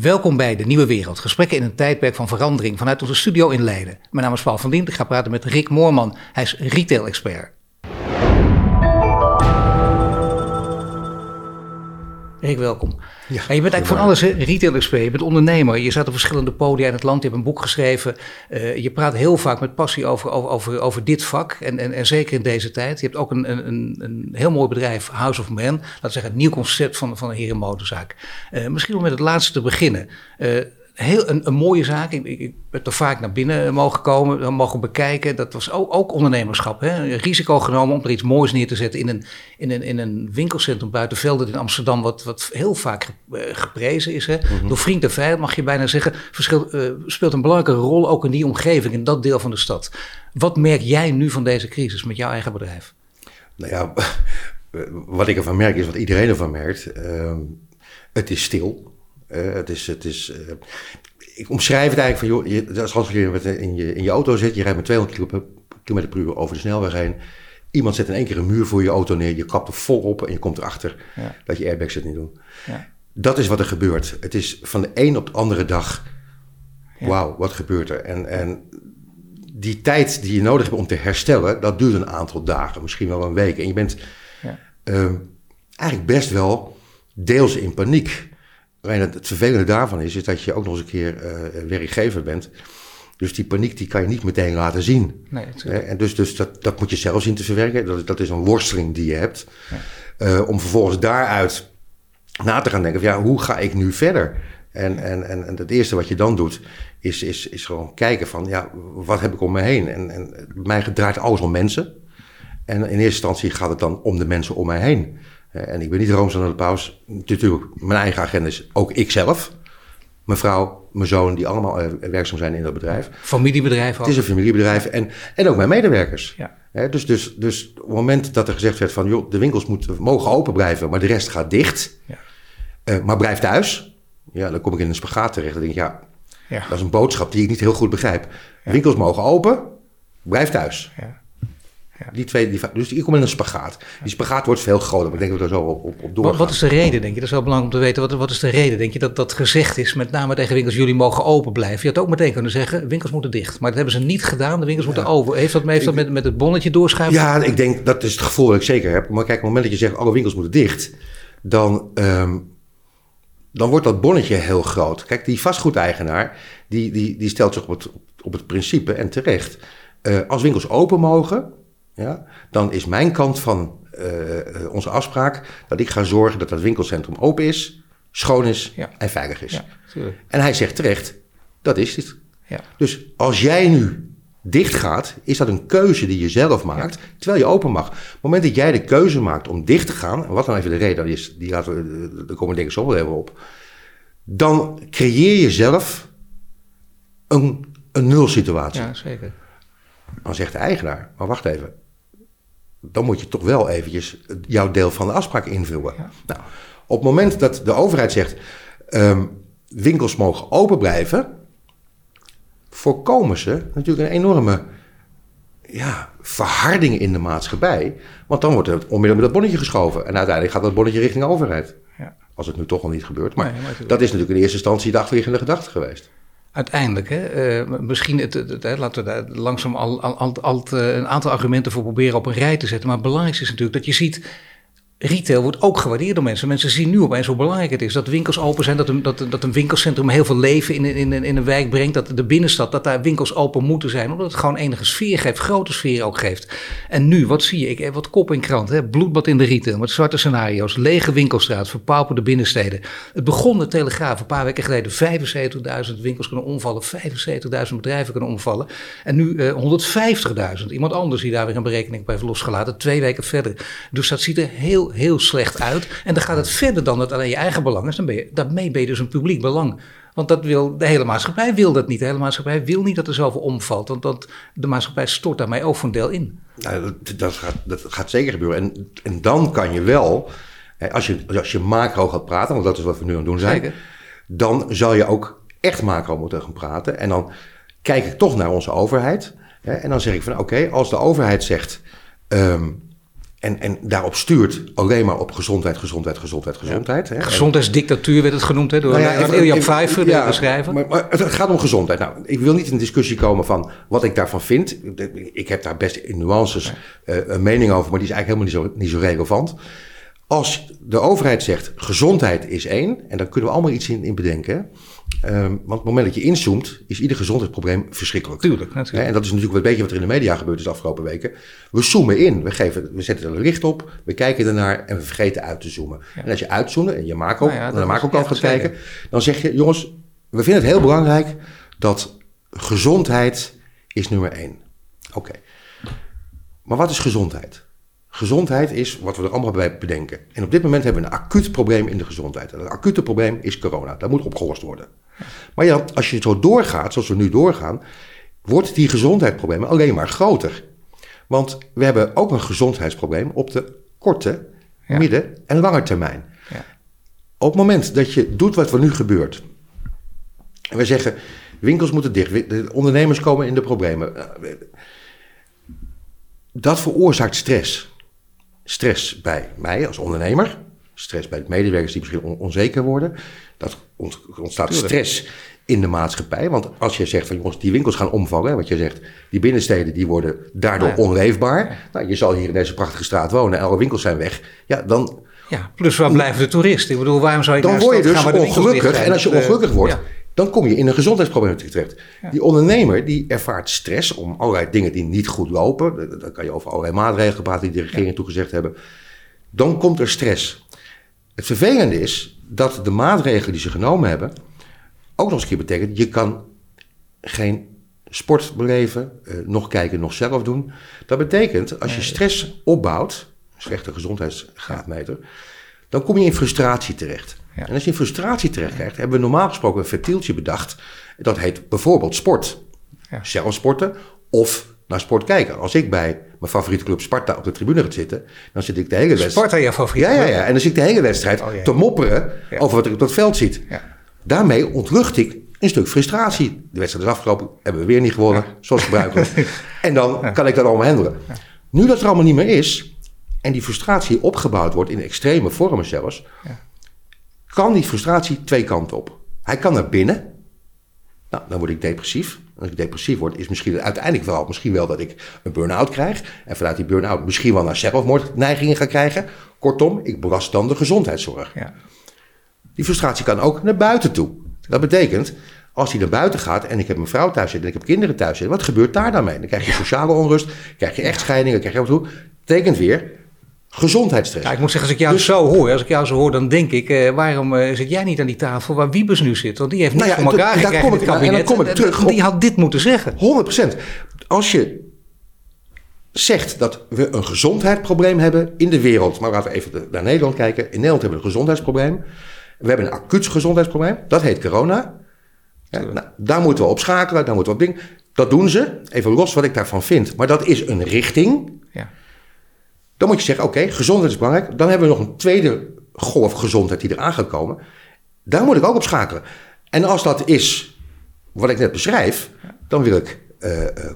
Welkom bij De Nieuwe Wereld. Gesprekken in een tijdperk van verandering vanuit onze studio in Leiden. Mijn naam is Paul van Dient. Ik ga praten met Rick Moorman. Hij is retail-expert. Rick, welkom. Ja, en je bent eigenlijk van alles, hè? retail-expert, je bent ondernemer. Je zat op verschillende podia in het land, je hebt een boek geschreven. Uh, je praat heel vaak met passie over, over, over, over dit vak en, en, en, zeker in deze tijd. Je hebt ook een, een, een heel mooi bedrijf, House of Man. Laten we zeggen, een nieuw concept van, van een herenmotorzaak. Uh, misschien om met het laatste te beginnen. Uh, heel een, een mooie zaak. Ik, ik, ben er vaak naar binnen mogen komen, mogen bekijken. Dat was ook, ook ondernemerschap. Hè? Risico genomen om er iets moois neer te zetten in een, in een, in een winkelcentrum buiten Velden in Amsterdam, wat, wat heel vaak eh, geprezen is. Hè? Mhm. Door vriend en vijand mag je bijna zeggen. Verschil, uh, speelt een belangrijke rol ook in die omgeving, in dat deel van de stad. Wat merk jij nu van deze crisis met jouw eigen bedrijf? Nou ja, wat ik ervan merk is wat iedereen ervan merkt. Uh, het is stil. Uh, het is, het is, uh, ik omschrijf het eigenlijk van, joh, je, als je in je, in je auto zit, je rijdt met 200 km per uur over de snelweg heen. Iemand zet in één keer een muur voor je auto neer, je kapt er vol op en je komt erachter ja. dat je airbags het niet doen. Ja. Dat is wat er gebeurt. Het is van de een op de andere dag, ja. wauw, wat gebeurt er? En, en die tijd die je nodig hebt om te herstellen, dat duurt een aantal dagen, misschien wel een week. En je bent uh, eigenlijk best wel deels in paniek. Alleen het, het, vervelende daarvan is, is dat je ook nog eens een keer uh, werkgever bent. Dus die paniek die kan je niet meteen laten zien. Nee, en dus, dus dat, dat moet je zelf zien te verwerken. Dat, dat is een worsteling die je hebt. Ja. Uh, om vervolgens daaruit na te gaan denken: van, ja, hoe ga ik nu verder? En, en, en, en het eerste wat je dan doet, is, is, is gewoon kijken van, ja, wat heb ik om me heen? En, en bij mij draait alles om mensen. En in eerste instantie gaat het dan om de mensen om mij heen. Eh, en ik ben niet rooms aan de paus. Natuurlijk, mijn eigen agenda is ook ikzelf. Mijn vrouw, mijn zoon, die allemaal uh, werkzaam zijn in dat bedrijf. Familiebedrijf ook? Het is een familiebedrijf. En, en ook mijn medewerkers. Ja. dus, dus, dus op het moment dat er gezegd werd van... joh, de winkels moeten, mogen open blijven, maar de rest gaat dicht. Ja. Uh, maar blijf thuis. Ja, dan kom ik in een spagaat terecht. Dan denk ik, ja, ja. dat is een boodschap die ik niet heel goed begrijp. Winkels mogen open, blijf thuis. Ja. Die twee, die, dus ik kom in een spagaat. Die spagaat wordt veel groter, maar ik denk dat we er zo op, op, op doorgaan. Wat, wat, is de reden, denk je? Dat is wel belangrijk om te weten. Wat, wat is de reden, denk je, dat dat gezegd is, met name tegen winkels, jullie mogen open blijven? Je had ook meteen kunnen zeggen, winkels moeten dicht. Maar dat hebben ze niet gedaan, de winkels moeten open. Heeft dat, heeft dat met, met het bonnetje doorschuiven? Ja, ik denk, dat is het gevoel dat ik zeker heb. Maar kijk, op het moment dat je zegt, alle winkels moeten dicht, dan... Um, dan wordt dat bonnetje heel groot. Kijk, die vastgoedeigenaar, die, die, die stelt zich op het, op het principe, en terecht... Uh, als winkels open mogen, ja, dan is mijn kant van uh, onze afspraak dat ik ga zorgen dat dat winkelcentrum open is, schoon is ja. en veilig is. Ja, en hij zegt terecht, dat is het. Ja. Dus als jij nu dicht gaat, is dat een keuze die je zelf maakt, terwijl je open mag. Op het moment dat jij de keuze maakt om dicht te gaan, en wat dan even de reden is, die laten we, daar komen denk ik zo wel even op, dan creëer je zelf een, een nulsituatie. Ja, zeker. Dan zegt de eigenaar, maar wacht even, dan moet je toch wel eventjes jouw deel van de afspraak invullen. Nou, op het moment dat de overheid zegt, um, winkels mogen open blijven, voorkomen ze natuurlijk een enorme ja, verharding in de maatschappij. Want dan wordt het onmiddellijk met dat bonnetje geschoven. En uiteindelijk gaat dat bonnetje richting de overheid. Ja. Als het nu toch al niet gebeurt. Maar, dat is natuurlijk in eerste instantie de achterliggende gedachte geweest. Uiteindelijk, hè, uh, misschien het, het, het, laten we daar langzaam al, al, al, al een aantal argumenten voor proberen op een rij te zetten. Maar het belangrijkste is natuurlijk dat je ziet retail wordt ook gewaardeerd door mensen. Mensen zien nu opeens hoe belangrijk het is dat winkels open zijn, dat een, dat, een winkelcentrum heel veel leven in, in, in een wijk brengt, dat de binnenstad, dat daar winkels open moeten zijn, omdat het gewoon enige sfeer geeft, grote sfeer ook geeft. En nu, wat zie je? Ik heb wat kop in krant, hè? bloedbad in de retail, met zwarte scenario's, lege winkelstraat, verpauperde binnensteden. Het begon de Telegraaf een paar weken geleden, 75.000 winkels kunnen omvallen, 75.000 bedrijven kunnen omvallen. En nu uh, 150.000. Iemand anders die daar weer een berekening op heeft losgelaten, twee weken verder. Dus dat ziet er heel heel, slecht uit. En dan gaat het verder dan dat alleen je eigen belang is. Dan ben je, daarmee ben je dus een publiek belang. Want dat wil, de hele maatschappij wil dat niet. De hele maatschappij wil niet dat er zoveel omvalt. Want dat, de maatschappij stort daarmee ook voor een deel in. Nou, dat, dat, gaat, dat gaat zeker gebeuren. En, en dan kan je wel, als je, als je macro gaat praten, want dat is wat we nu aan het doen zijn. Zeker. Dan zal je ook echt macro moeten gaan praten. En dan kijk ik toch naar onze overheid. En dan zeg ik van oké, als de overheid zegt... Um, en, en daarop stuurt alleen maar op gezondheid, gezondheid, gezondheid, gezondheid. Hè. Gezondheidsdictatuur werd het genoemd hè, door nou ja, Ilja Pfeiffer, de schrijver. Maar, maar, het gaat om gezondheid. Nou, ik wil niet in discussie komen van wat ik daarvan vind. Ik heb daar best in nuances uh, een mening over, maar die is eigenlijk helemaal niet zo, niet zo relevant. Als de overheid zegt gezondheid is één, en daar kunnen we allemaal iets in, in bedenken. Um, want op het moment dat je inzoomt, is ieder gezondheidsprobleem verschrikkelijk. Tuurlijk, natuurlijk. En dat is natuurlijk een beetje wat er in de media gebeurd is de afgelopen weken. We zoomen in, we, geven, we zetten er licht op, we kijken ernaar en we vergeten uit te zoomen. En als je uitzoomt en je maakt ook, nou ja, naar maakt ook al gaat kijken, dan zeg je, jongens, we vinden het heel belangrijk dat gezondheid is nummer één. Oké. Maar wat is gezondheid? Gezondheid is wat we er allemaal bij bedenken. En op dit moment hebben we een acuut probleem in de gezondheid. En het acute probleem is corona. Dat moet opgelost worden. Maar ja, als je zo doorgaat, zoals we nu doorgaan, wordt die gezondheidsproblemen alleen maar groter. Want we hebben ook een gezondheidsprobleem op de korte, midden- en lange termijn. Ja. Op het moment dat je doet wat er nu gebeurt, en we zeggen winkels moeten dicht, de ondernemers komen in de problemen, dat veroorzaakt stress stress bij mij als ondernemer, stress bij de medewerkers die misschien onzeker worden. Dat ontstaat stress in de maatschappij. Want als je zegt van jongens, die winkels gaan omvallen, wat je zegt, die binnensteden die worden daardoor onleefbaar. Nou, je zal hier in deze prachtige straat wonen en alle winkels zijn weg. Ja, dan. Ja, plus waar blijven de toeristen? Ik bedoel, waarom zou je Dan word je dus ongelukkig. En als je ongelukkig wordt, dan kom je in een gezondheidsprobleem terecht. Die ondernemer die ervaart stress om allerlei dingen die niet goed lopen. Dan kan je over allerlei maatregelen praten die de regering toegezegd hebben. Dan komt er stress. Het vervelende is dat de maatregelen die ze genomen hebben ook nog eens een keer betekent, je kan geen sport beleven, eh, nog kijken, nog zelf doen. Dat betekent, als je stress opbouwt, slechte gezondheidsgraadmeter, dan kom je in frustratie terecht. En als je in frustratie terecht krijgt, hebben we normaal gesproken een vertieltje bedacht. Dat heet bijvoorbeeld sport. Ja. Zelf sporten of naar sport kijken. Als ik bij mijn favoriete club Sparta op de tribune ga zitten, dan zit ik de hele wedstrijd. Sparta, je favoriete ja, ja, ja. En dan zit ik de hele wedstrijd oh, te mopperen over wat ik op dat veld ziet. Daarmee ontlucht ik een stuk frustratie. De wedstrijd is afgelopen, hebben we weer niet gewonnen, zoals gebruikelijk. en dan kan ik dat allemaal handelen. Nu dat er allemaal niet meer is, en die frustratie opgebouwd wordt in extreme vormen zelfs, kan die frustratie twee kanten op. Hij kan naar binnen. Nou, dan word ik depressief. Als ik depressief word, is misschien uiteindelijk wel, misschien wel dat ik een burn-out krijg. En vanuit die burn-out misschien wel naar zelfmoordneigingen ga krijgen. Kortom, ik belast dan de gezondheidszorg. Ja. Die frustratie kan ook naar buiten toe. Dat betekent, als hij naar buiten gaat en ik heb mijn vrouw thuis zitten en ik heb kinderen thuis zitten, wat gebeurt daar dan mee? Dan krijg je sociale onrust, krijg je echtscheidingen, krijg je wat toe. Dat betekent weer, gezondheidsstress. Ja, ik moet zeggen, als ik jou dus, zo hoor, als ik jou zo hoor, dan denk ik, eh, waarom eh, zit jij niet aan die tafel waar Wiebes nu zit? Want die heeft niet nou ja, voor elkaar gekregen kom ik, het kabinet. En dan kom ik terug. Die had dit moeten zeggen. 100%. Als je zegt dat we een gezondheidsprobleem hebben in de wereld, maar laten we even naar Nederland kijken. In Nederland hebben we een gezondheidsprobleem. We hebben een acuut gezondheidsprobleem. Dat heet corona. Ja, nou, daar moeten we op schakelen, daar moeten we op dingen. Dat doen ze. Even los wat ik daarvan vind. Maar dat is een richting. Dan moet je zeggen, oké, gezondheid is belangrijk. Dan hebben we nog een tweede golf gezondheid die eraan gaat komen. Daar moet ik ook op schakelen. En als dat is wat ik net beschrijf, dan wil ik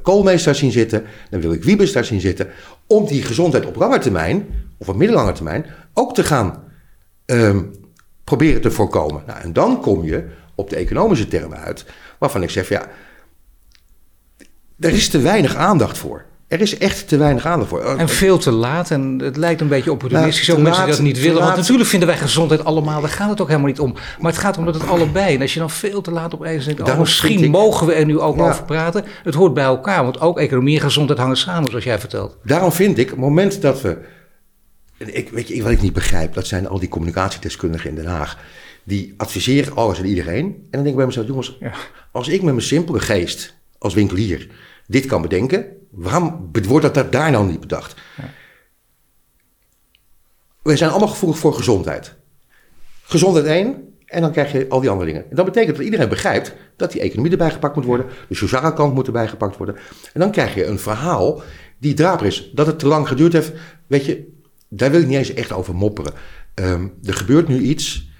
uh, daar zien zitten, dan wil ik Wiebes daar zien zitten, om die gezondheid op lange termijn, of op middellange termijn, ook te gaan uh, proberen te voorkomen. Nou, en dan kom je op de economische termen uit, waarvan ik zeg, ja, er is te weinig aandacht voor. Er is echt te weinig aandacht voor. En veel te laat. En het lijkt een beetje opportunistisch. Nou, mensen die dat niet willen. Want natuurlijk vinden wij gezondheid allemaal. Daar gaat het ook helemaal niet om. Maar het gaat om dat het allebei. En als je dan veel te laat op eens denkt. Oh, misschien mogen we er nu ook over praten. Het hoort bij elkaar. Want ook economie en gezondheid hangen samen, zoals jij vertelt. Daarom vind ik, het moment dat we. Ik, weet je, wat ik niet begrijp, dat zijn al die communicatiedeskundigen in Den Haag. Die adviseren alles en iedereen. En dan denk ik bij mezelf, jongens, ja. als ik met mijn simpele geest als winkelier dit kan bedenken, waarom wordt dat daar nou niet bedacht? Ja. We zijn allemaal gevoelig voor gezondheid. Gezondheid één, en dan krijg je al die andere dingen. En dat betekent dat iedereen begrijpt dat die economie erbij gepakt moet worden, de sociale kant moet erbij gepakt worden. En dan krijg je een verhaal die draper is. Dat het te lang geduurd heeft, weet je, daar wil ik niet eens echt over mopperen. Um, er gebeurt nu iets,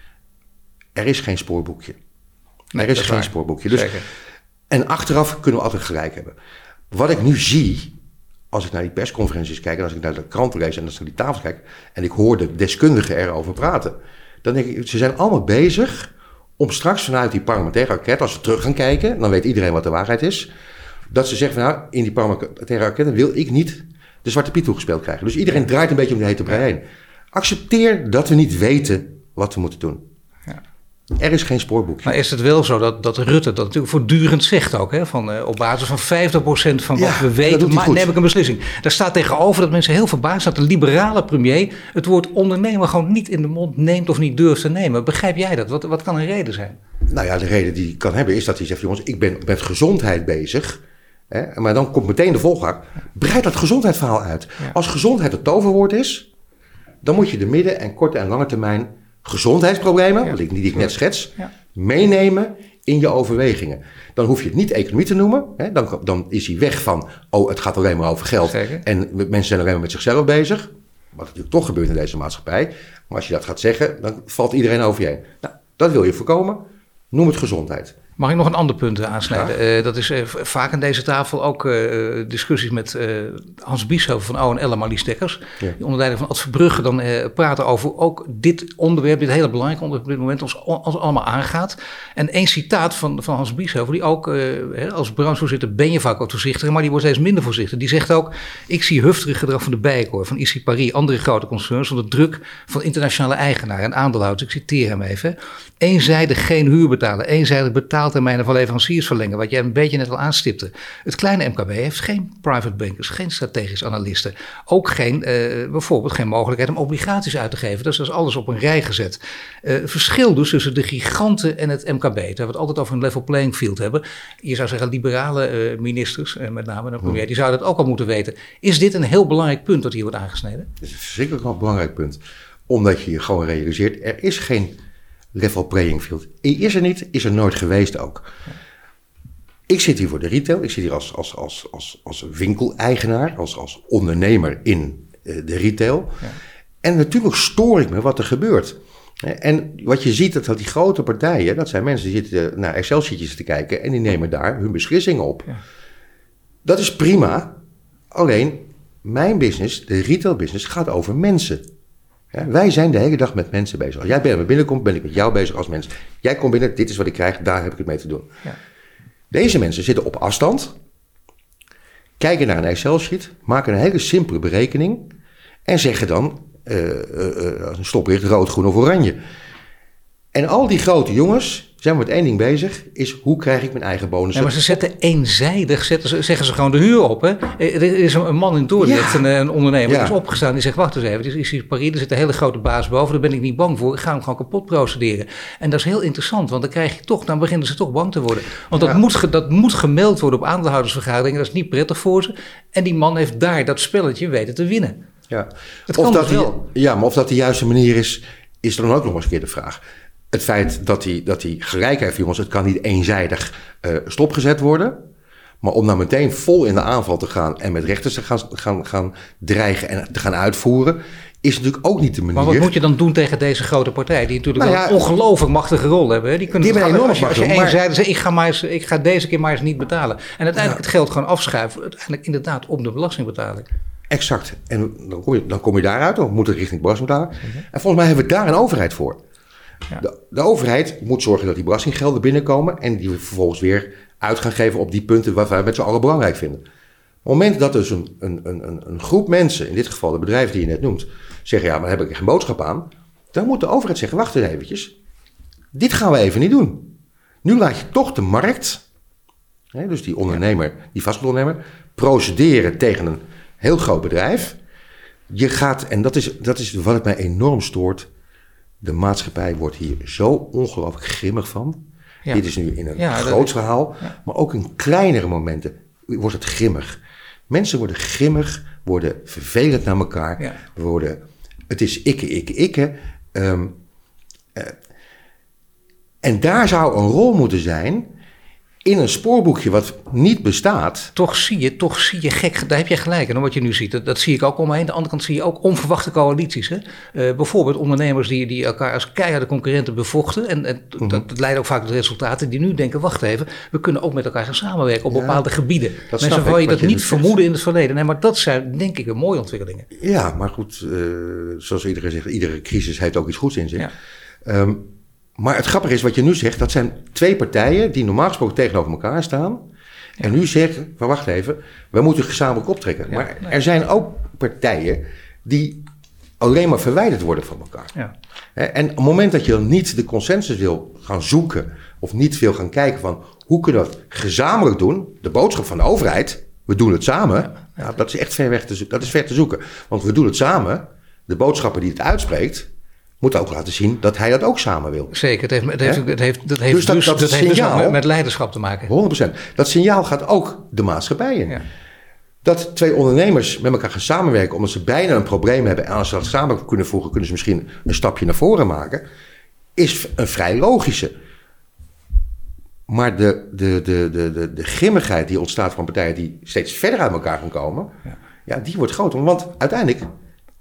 er is geen spoorboekje. er is geen spoorboekje. Dus, en achteraf kunnen we altijd gelijk hebben. Wat ik nu zie, als ik naar die persconferenties kijk en als ik naar de kranten lees en als ik naar die tafels kijk en ik hoor de deskundigen erover praten, dan denk ik, ze zijn allemaal bezig om straks vanuit die parlementaire enquête, als we terug gaan kijken, dan weet iedereen wat de waarheid is, dat ze zeggen van nou, in die parlementaire enquête wil ik niet de Zwarte Piet toegespeeld krijgen. Dus iedereen draait een beetje om de hete brei heen. Accepteer dat we niet weten wat we moeten doen. Er is geen spoorboekje. Maar is het wel zo dat, dat Rutte dat natuurlijk voortdurend zegt ook? Hè? Van, uh, op basis van 50% van wat we weten, maar neem ik een beslissing. Daar staat tegenover dat mensen heel verbaasd zijn dat de liberale premier het woord ondernemer gewoon niet in de mond neemt of niet durft te nemen. Begrijp jij dat? Wat, wat kan een reden zijn? Nou ja, de reden die kan hebben is dat hij zegt, jongens, ik ben met gezondheid bezig. Hè? Maar dan komt meteen de volgak. Breid dat gezondheidsverhaal uit. Als gezondheid het toverwoord is, dan moet je de midden- en korte en lange termijn gezondheidsproblemen, ja. die ik net schets, meenemen in je overwegingen. Dan hoef je het niet economie te noemen. Hè? Dan, dan is hij weg van, oh, het gaat alleen maar over geld. En mensen zijn alleen maar met zichzelf bezig. Wat natuurlijk toch gebeurt in deze maatschappij. Maar als je dat gaat zeggen, dan valt iedereen over je heen. Nou, dat wil je voorkomen. Noem het gezondheid. Mag ik nog een ander punt aansnijden? Uh, dat is uh, vaak aan deze tafel ook uh, discussies met Hans Bieshoven van ONL en Marlies Dekkers. Ja. Die onder leiding van Ad Verbrugge dan praten over ook dit onderwerp, dit hele belangrijke onderwerp op dit moment, ons, ons allemaal aangaat. En één citaat van, van Hans Bieshoven, die ook als branchevoorzitter ben je vaak wat voorzichtiger, maar die wordt steeds minder voorzichtig. Die zegt ook, ik zie heftig gedrag van de Bijenkorf, van IC Paris, andere grote concerns, onder druk van internationale eigenaren en aandeelhouders. Ik citeer hem even. Eenzijdig geen huur betalen, eenzijdig betaaltermijnen van leveranciers verlengen, wat jij een beetje net al aanstipte. Het kleine MKB heeft geen private bankers, geen strategische analisten. Ook geen, uh, bijvoorbeeld geen mogelijkheid om obligaties uit te geven. Dus dat is alles op een rij gezet. Uh, verschil dus tussen de giganten en het MKB, terwijl we het altijd over een level playing field hebben. Je zou zeggen, liberale uh, ministers, met name de premier, die zouden het ook al moeten weten. Is dit een heel belangrijk punt dat hier wordt aangesneden? Het is zeker wel een belangrijk punt. Omdat je je gewoon realiseert, er is geen level playing field. Is er niet, is er nooit geweest ook. Ik zit hier voor de retail, ik zit hier als, als, als, als, als winkeleigenaar, als, als ondernemer in uh, de retail. Ja. En natuurlijk stoor ik me wat er gebeurt. En wat je ziet, dat die grote partijen, dat zijn mensen die zitten naar Excel-sheetjes te kijken en die nemen daar hun beslissingen op. Ja. Dat is prima, alleen mijn business, de retail business, gaat over mensen. Ja, wij zijn de hele dag met mensen bezig. Als jij bij me binnenkomt, ben ik met jou bezig als mens. Jij komt binnen, dit is wat ik krijg, daar heb ik het mee te doen. Ja. Deze mensen zitten op afstand, kijken naar een Excel-sheet, maken een hele simpele berekening en zeggen dan, uh, uh, uh, een stoplicht rood, groen of oranje. En al die grote jongens, zijn we met één ding bezig, is hoe krijg ik mijn eigen bonus. Ja, maar ze zetten eenzijdig, zetten ze, zeggen ze gewoon de huur op. Hè? Er is een man in Dordrecht, een, een, ondernemer, die is opgestaan. Die zegt, wacht eens even, het is hier Paris, er zit een hele grote baas boven. Daar ben ik niet bang voor, ik ga hem gewoon kapot procederen. En dat is heel interessant, want dan krijg je toch, dan beginnen ze toch bang te worden. Want dat, moet, dat moet gemeld worden op aandeelhoudersvergaderingen, dat is niet prettig voor ze. En die man heeft daar dat spelletje weten te winnen. Ja. Het of dat dus wel. Die, ja, maar of dat de juiste manier is, is dan ook nog eens een keer de vraag het feit dat hij, dat hij gelijk heeft, jongens, het kan niet eenzijdig uh, stopgezet worden. Maar om nou meteen vol in de aanval te gaan en met rechters te gaan, gaan, gaan dreigen en te gaan uitvoeren, is natuurlijk ook niet de manier. Maar wat moet je dan doen tegen deze grote partij, die natuurlijk nou ja, een ongelooflijk machtige rol hebben? Die kunnen die enorm als je, als je zegt, ik ga, maar eens, ik ga deze keer maar eens niet betalen. En uiteindelijk het geld gewoon afschuiven, uiteindelijk inderdaad op de belastingbetaling. Exact. En dan kom je, dan kom je daaruit, dan moet het richting belastingbetaling. -hmm. En volgens mij hebben we daar een overheid voor. Ja. De, de, overheid moet zorgen dat die belastinggelden binnenkomen en die we vervolgens weer uit gaan geven op die punten waar wij met z'n allen belangrijk vinden. Op het moment dat dus een, een, een, een groep mensen, in dit geval de bedrijven die je net noemt, zeggen ja, maar daar heb ik geen boodschap aan, dan moet de overheid zeggen, wacht eens eventjes, dit gaan we even niet doen. Nu laat je toch de markt, hè, dus die ondernemer, die vastgoedondernemer, procederen tegen een heel groot bedrijf. Je gaat, en dat is, dat is wat het mij enorm stoort, de maatschappij wordt hier zo ongelooflijk grimmig van. Dit is nu in een groot verhaal, maar ook in kleinere momenten wordt het grimmig. Mensen worden grimmig, worden vervelend naar elkaar. Worden, het is ikke, ikke, ikke. Um, uh, en daar zou een rol moeten zijn in een spoorboekje wat niet bestaat. Toch zie je, toch zie je gek, daar heb je gelijk en wat je nu ziet. Dat, dat zie ik ook om me heen. Aan de andere kant zie je ook onverwachte coalities. Hè? Uh, bijvoorbeeld ondernemers die, die elkaar als keiharde concurrenten bevochten. En, en mm -hmm. dat, leidt ook vaak tot resultaten die nu denken, wacht even, we kunnen ook met elkaar gaan samenwerken op ja, bepaalde gebieden. Mensen wil je dat niet vermoeden in het verleden. Nee, maar dat zijn denk ik een mooie ontwikkelingen. Ja, maar goed, uh, zoals iedereen zegt, iedere crisis heeft ook iets goeds in zich. Ja. Um, maar het grappige is wat je nu zegt, dat zijn twee partijen die normaal gesproken tegenover elkaar staan. En nu zeggen, wacht even, we moeten gezamenlijk optrekken. Ja, maar nee. er zijn ook partijen die alleen maar verwijderd worden van elkaar. Ja. En op het moment dat je niet de consensus wil gaan zoeken, of niet wil gaan kijken van hoe kunnen we dat gezamenlijk doen, de boodschap van de overheid, we doen het samen, ja, dat is echt ver weg te, dat is ver te zoeken. Want we doen het samen, de boodschappen die het uitspreekt, moet ook laten zien dat hij dat ook samen wil. Zeker, het heeft, het heeft, het heeft, dat heeft dus, dat, dus, dat, dat heeft dus met, met, leiderschap te maken. 100%. Dat signaal gaat ook de maatschappij in. Ja. Dat twee ondernemers met elkaar gaan samenwerken omdat ze bijna een probleem hebben en als ze dat samen kunnen voegen, kunnen ze misschien een stapje naar voren maken, is een vrij logische. Maar de, de, de, de, de, de grimmigheid die ontstaat van partijen die steeds verder uit elkaar gaan komen, ja, ja die wordt groter. Want uiteindelijk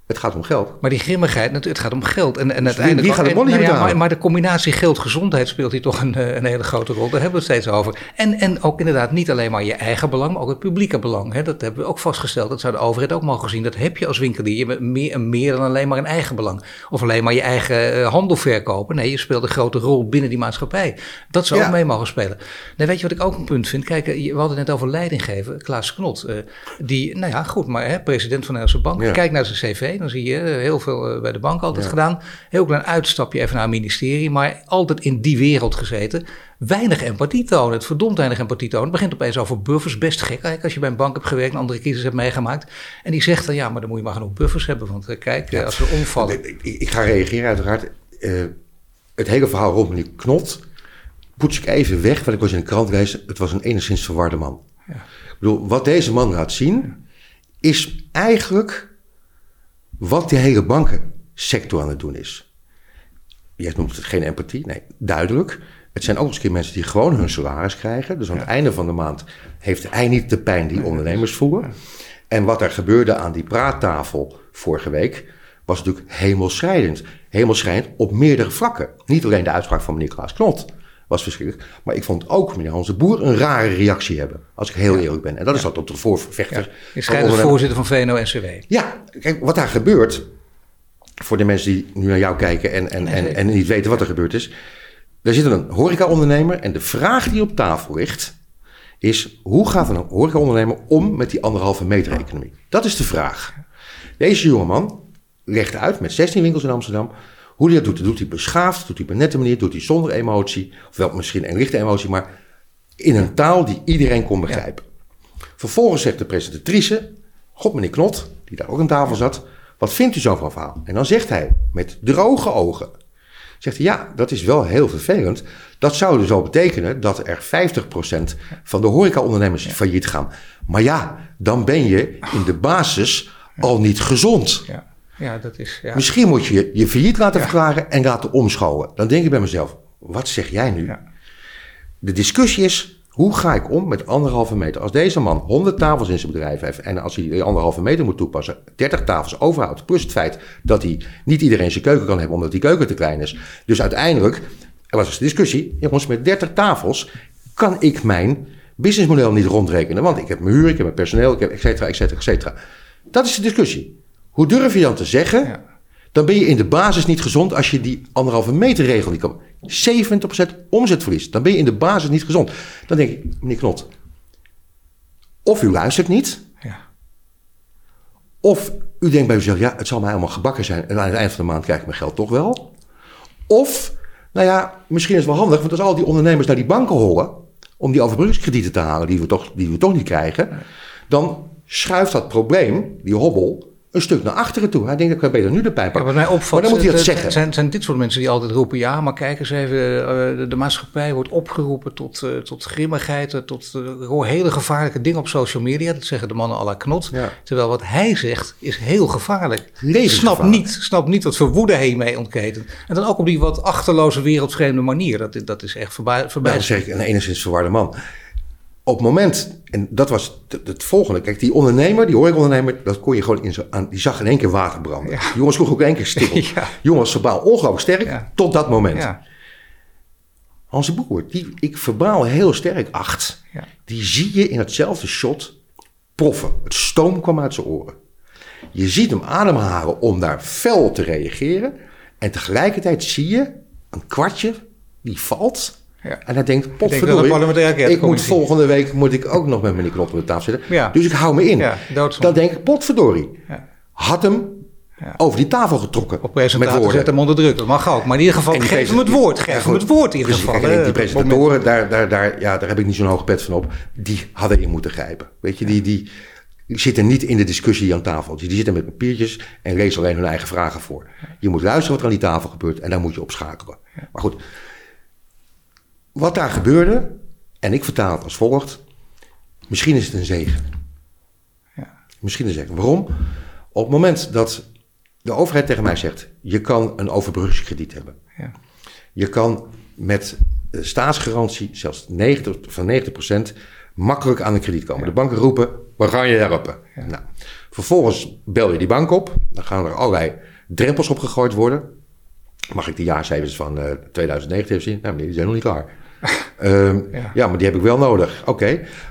het gaat om geld. Maar die grimmigheid, het gaat om geld. En, en dus uiteindelijk. Wie, gaat het nou ja, maar, maar, de combinatie geld-gezondheid speelt hier toch een, eh, een, hele grote rol. Daar hebben we het steeds over. En, en ook inderdaad niet alleen maar je eigen belang, maar ook het publieke belang. Hè. Dat hebben we ook vastgesteld. Dat zou de overheid ook mogen zien. Dat heb je als winkelier. Je bent meer, meer dan alleen maar een eigen belang. Of alleen maar je eigen uh, handel verkopen. Nee, je speelt een grote rol binnen die maatschappij. Dat zou ook mee mogen spelen. Dan weet je wat ik ook een punt vind? Kijk, we hadden net over leiding geven. Klaas Knot. Die, nou ja, goed, maar hè, president van de Nederlandse Bank. Kijk naar zijn cv dan zie je heel veel eh, bij de bank altijd gedaan. Heel klein uitstapje even naar het ministerie, maar altijd in die wereld gezeten. Weinig empathie tonen, het verdomd weinig empathie tonen. Het begint opeens over buffers, best gek eigenlijk als je bij een bank hebt gewerkt en andere crisis hebt meegemaakt. En die zegt dan, ja, maar dan moet je maar genoeg buffers hebben, want eh, kijk, ja. als we omvallen. Ik, ik, ga reageren uiteraard. Uh, het hele verhaal rond meneer Knot poets ik even weg, want ik was in de krant geweest. Het was een enigszins verwarde man. Ja. Ik bedoel, wat deze man laat zien, is eigenlijk wat die hele bankensector aan het doen is. Jij noemt het geen empathie, nee, duidelijk. Het zijn ook eens keer mensen die gewoon hun salaris krijgen. Dus aan het einde van de maand heeft hij niet de pijn die ondernemers voelen. En wat er gebeurde aan die praattafel vorige week was natuurlijk hemelschrijdend. Hemelschrijdend op meerdere vlakken. Niet alleen de uitspraak van meneer Klaas Knot was verschrikkelijk. Maar ik vond ook meneer Hans de Boer een rare reactie hebben. Als ik heel eerlijk ben. En dat is dat tot de voorvechter. Ja. Je schijnt als voorzitter van VNO-NCW. Ja, kijk, wat daar gebeurt... voor de mensen die nu naar jou kijken en, en, en, en niet weten wat er gebeurd is... Daar zit een horecaondernemer en de vraag die op tafel ligt... is hoe gaat een horecaondernemer om met die anderhalve meter economie? Dat is de vraag. Deze jongeman legt uit met 16 winkels in Amsterdam... Hoe hij dat doet, dat doet hij beschaafd, doet hij op een nette manier, doet hij zonder emotie. Ofwel misschien een lichte emotie, maar in een taal die iedereen kon begrijpen. Vervolgens zegt de presentatrice, God meneer Knot, die daar ook aan tafel zat, wat vindt u zo van verhaal? En dan zegt hij met droge ogen, zegt hij, ja, dat is wel heel vervelend. Dat zou dus al betekenen dat er 50% van de horecaondernemers ja. failliet gaan. Maar ja, dan ben je in de basis al niet gezond. Ja. Ja, dat is, ja. Misschien moet je je failliet laten verklaren en laten omschouwen. Dan denk ik bij mezelf, wat zeg jij nu? De discussie is, hoe ga ik om met anderhalve meter? Als deze man 100 tafels in zijn bedrijf heeft en als hij anderhalve meter moet toepassen, 30 tafels overhoudt, plus het feit dat hij niet iedereen zijn keuken kan hebben omdat die keuken te klein is. Dus uiteindelijk, er was dus een discussie, jongens, met 30 tafels kan ik mijn businessmodel niet rondrekenen, want ik heb mijn huur, ik heb mijn personeel, ik heb et cetera, et cetera, et cetera. Dat is de discussie. Hoe durf je dan te zeggen? Ja. Dan ben je in de basis niet gezond als je die anderhalve meter regel niet kan. 70% omzetverlies. Dan ben je in de basis niet gezond. Dan denk ik, meneer Knot, of u luistert niet. Ja. Of u denkt bij uzelf, ja, het zal mij allemaal gebakken zijn. En aan het eind van de maand krijg ik mijn geld toch wel. Of, nou ja, misschien is het wel handig, want als al die ondernemers naar die banken hollen. om die overbruggingskredieten te halen, die we toch, die we toch niet krijgen. dan schuift dat probleem, die hobbel, een stuk naar achteren toe. Hij denkt, ik kan beter nu de pijp Ja, pakken. wat mij opvalt, Maar dan moet hij dat zeggen. Zijn, zijn dit soort mensen die altijd roepen: ja, maar kijk eens even, eh, de, de maatschappij wordt opgeroepen tot, eh, tot grimmigheid, eh, tot hoor hele gevaarlijke dingen op social media. Dat zeggen de mannen à la knot. Ja. Terwijl wat hij zegt is heel gevaarlijk. Snap niet, snap niet wat voor woede hij mee ontketent. En dan ook op die wat achterloze wereldvreemde manier. Dat, dat is echt voorbij. Nou, voorbij. zeg ik een enigszins verwarde man. Op het moment, en dat was het, volgende. Kijk, die ondernemer, die horecaondernemer, dat kon je gewoon in zo aan. Die zag in één keer water branden. Ja. Jongens sloegen ook één keer stil. Ja. Jongens, verbaal ongelooflijk sterk Ja. tot dat moment. ja, Hans de Boer, die ik verbaal heel sterk acht, ja. die zie je in hetzelfde shot proffen. Het stoom kwam uit zijn oren. Je ziet hem ademhalen om daar fel op te reageren. En tegelijkertijd zie je een kwartje die valt. Ja. En hij denkt, denk potverdorie, parlementaire enquête ik moet volgende week moet ik ook nog met meneer Knot op de tafel zitten. Ja. Dus ik hou me in. Ja. Dan denk ik, potverdorie. Ja. Had hem over die tafel getrokken. Op met presentator zet hem onder druk. Dat mag ook. Maar in ieder geval, geef hem het woord. Geef hem het woord in ieder geval. kijk, die presentatoren, daar, daar, daar, ja, daar heb ik niet zo'n hoge pet van op. Die hadden in moeten grijpen. Weet je, die, die, die zitten niet in de discussie aan tafel. Die zitten met papiertjes en lezen alleen hun eigen vragen voor. Je moet luisteren wat er aan die tafel gebeurt en daar moet je op schakelen. Maar goed, wat daar gebeurde, en ik vertaal het als volgt. Misschien is het een zegen. Ja. Misschien een zegen. Waarom? Op het moment dat de overheid tegen mij zegt: je kan een overbruggingskrediet hebben. Ja. Je kan met staatsgarantie, zelfs 90, van 90% makkelijk aan een krediet komen. De banken roepen, we gaan je helpen. Nou, vervolgens bel je die bank op. Dan gaan er allerlei drempels op gegooid worden. Mag ik de jaarcijfers van eh 2019 even zien? Nou meneer, die zijn nog niet klaar. Ehm, Ja. ja. maar die heb ik wel nodig. Oké.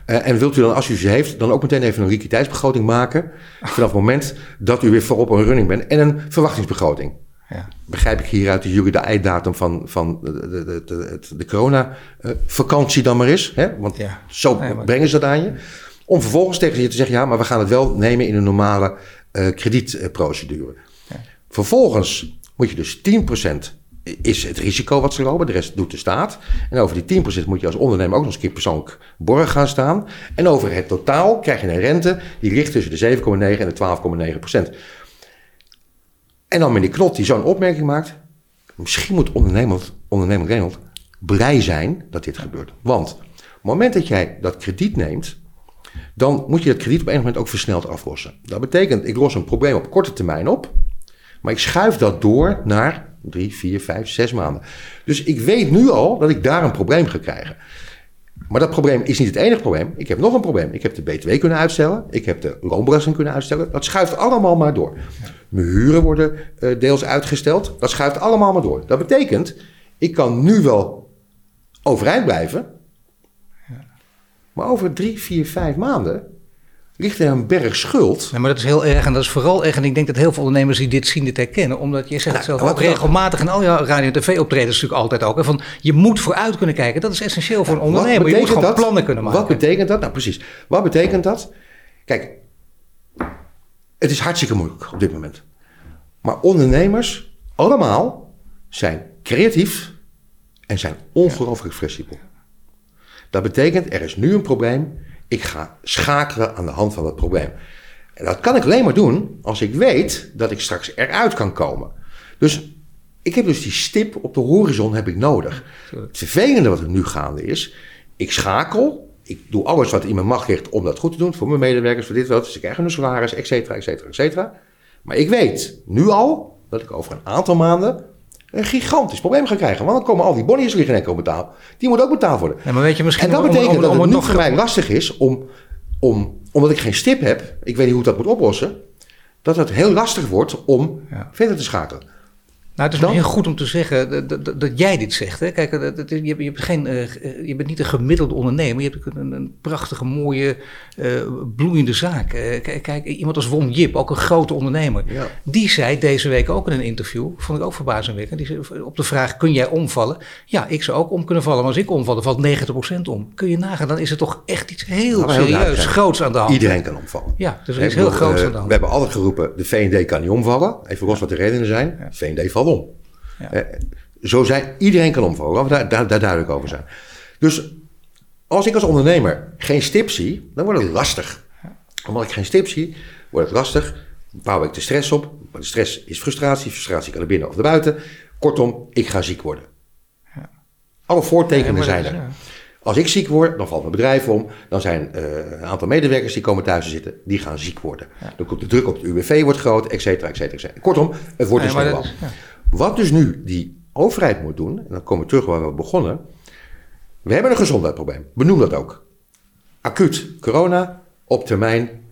Eh, en wilt u dan, als u ze heeft, dan ook meteen even een liquiditeitsbegroting maken. Vanaf het moment dat u weer voorop een running bent. En een verwachtingsbegroting Ja. begrijp ik hieruit de jullie de einddatum van, van de, de, de, de, corona-vakantie dan maar is. Hè? Want Ja. zo Nee, maar- brengen ze dat aan je. Om vervolgens tegen je te zeggen, ja, maar we gaan het wel nemen in een normale eh, kredietprocedure. Ja. Vervolgens moet je dus 10% is het risico wat ze lopen, de rest doet de staat. En over die 10% moet je als ondernemer ook nog eens een keer persoonlijk borg gaan staan. En over het totaal krijg je een rente die ligt tussen de 7,9 en de 12,9%. En dan meneer Knot die zo'n opmerking maakt. Misschien moet ondernemer, ondernemer Reynold blij zijn dat dit gebeurt. Want op het moment dat jij dat krediet neemt, dan moet je dat krediet op een moment ook versneld aflossen. Dat betekent, ik los een probleem op korte termijn op, maar ik schuif dat door naar drie, vier, vijf, zes maanden. Dus ik weet nu al dat ik daar een probleem ga krijgen. Maar dat probleem is niet het enige probleem. Ik heb nog een probleem. Ik heb de BTW kunnen uitstellen. Ik heb de loonbelasting kunnen uitstellen. Dat schuift allemaal maar door. Mijn huren worden eh, deels uitgesteld. Dat schuift allemaal maar door. Dat betekent, ik kan nu wel overeind blijven. Maar over drie, vier, vijf maanden ligt er een berg schuld. Nee, maar dat is heel erg en dat is vooral erg. En ik denk dat heel veel ondernemers die dit zien, dit herkennen. Omdat je zegt het zelf ook regelmatig in al je radio- en tv-optredens natuurlijk altijd ook. Hè, van, je moet vooruit kunnen kijken. Dat is essentieel voor een ondernemer. Je moet gewoon dat? plannen kunnen maken. Wat betekent dat? Nou, precies. Wat betekent dat? Kijk, het is hartstikke moeilijk op dit moment. Maar ondernemers, allemaal, zijn creatief en zijn ongelooflijk flexibel. Dat betekent, er is nu een probleem. Ik ga schakelen aan de hand van dat probleem. En dat kan ik alleen maar doen als ik weet dat ik straks eruit kan komen. Dus ik heb dus die stip op de horizon heb ik nodig. Het vervelende wat er nu gaande is, ik schakel. Ik doe alles wat in mijn macht ligt om dat goed te doen. Voor mijn medewerkers, voor dit, wat. Ze krijgen een salaris, et cetera, et cetera, et cetera. Maar ik weet nu al dat ik over een aantal maanden een gigantisch probleem ga krijgen. Want dan komen al die bonnetjes liggen en op betaal. Die moeten ook betaald worden. Maar weet je, misschien En dat om- betekent om- dat het nu nog voor mij lastig is om, om, omdat ik geen stip heb, ik weet niet hoe ik dat moet oplossen, dat het heel lastig wordt om Ja. verder te schakelen. Nou, het is Dan? misschien goed om te zeggen dat, dat, dat jij dit zegt. Hè? Kijk, dat, dat- je, je, bent geen, eh, je bent niet een gemiddelde ondernemer. Je hebt een, een prachtige, mooie, eh, bloeiende zaak. Eh, kijk, kijk, iemand als Wom Jip, ook een grote ondernemer. Ja. Die zei deze week ook in een interview, vond ik ook verbazingwekkend. Die zei op de vraag, kun jij omvallen? Ja, ik zou ook om kunnen vallen. Maar als ik omval, dan valt 90% om. Kun je nagaan, dan is er toch echt iets heel heel duidelijk serieus, groots aan de hand. Iedereen kan omvallen. Ja, dus er is heel groots eh, aan de hand. We hebben altijd geroepen, de VND kan niet omvallen. Even los wat de redenen zijn. Ja. VND valt om. Ja. Eh, zo zijn, iedereen kan omvallen. Daar, daar, daar duidelijk over zijn. Dus als ik als ondernemer geen stip zie, dan wordt het lastig. Omdat ik geen stip zie, wordt het lastig. bouw ik de stress op. De stress is frustratie, frustratie kan er binnen of naar buiten. Kortom, ik ga ziek worden. Ja. Alle voortekenen Ja, maar zijn er. ja. Als ik ziek word, dan valt mijn bedrijf om. Dan zijn eh, een aantal medewerkers die komen thuis te zitten, die gaan ziek worden. Dan komt de druk op het UWV wordt groot, et cetera, et cetera, et cetera. Kortom, het wordt Ja, een maar sneeuwbal. Wat dus nu die overheid moet doen, en dan komen we terug waar we begonnen. We hebben een gezondheidsprobleem. Benoem dat ook. Acuut corona, op termijn,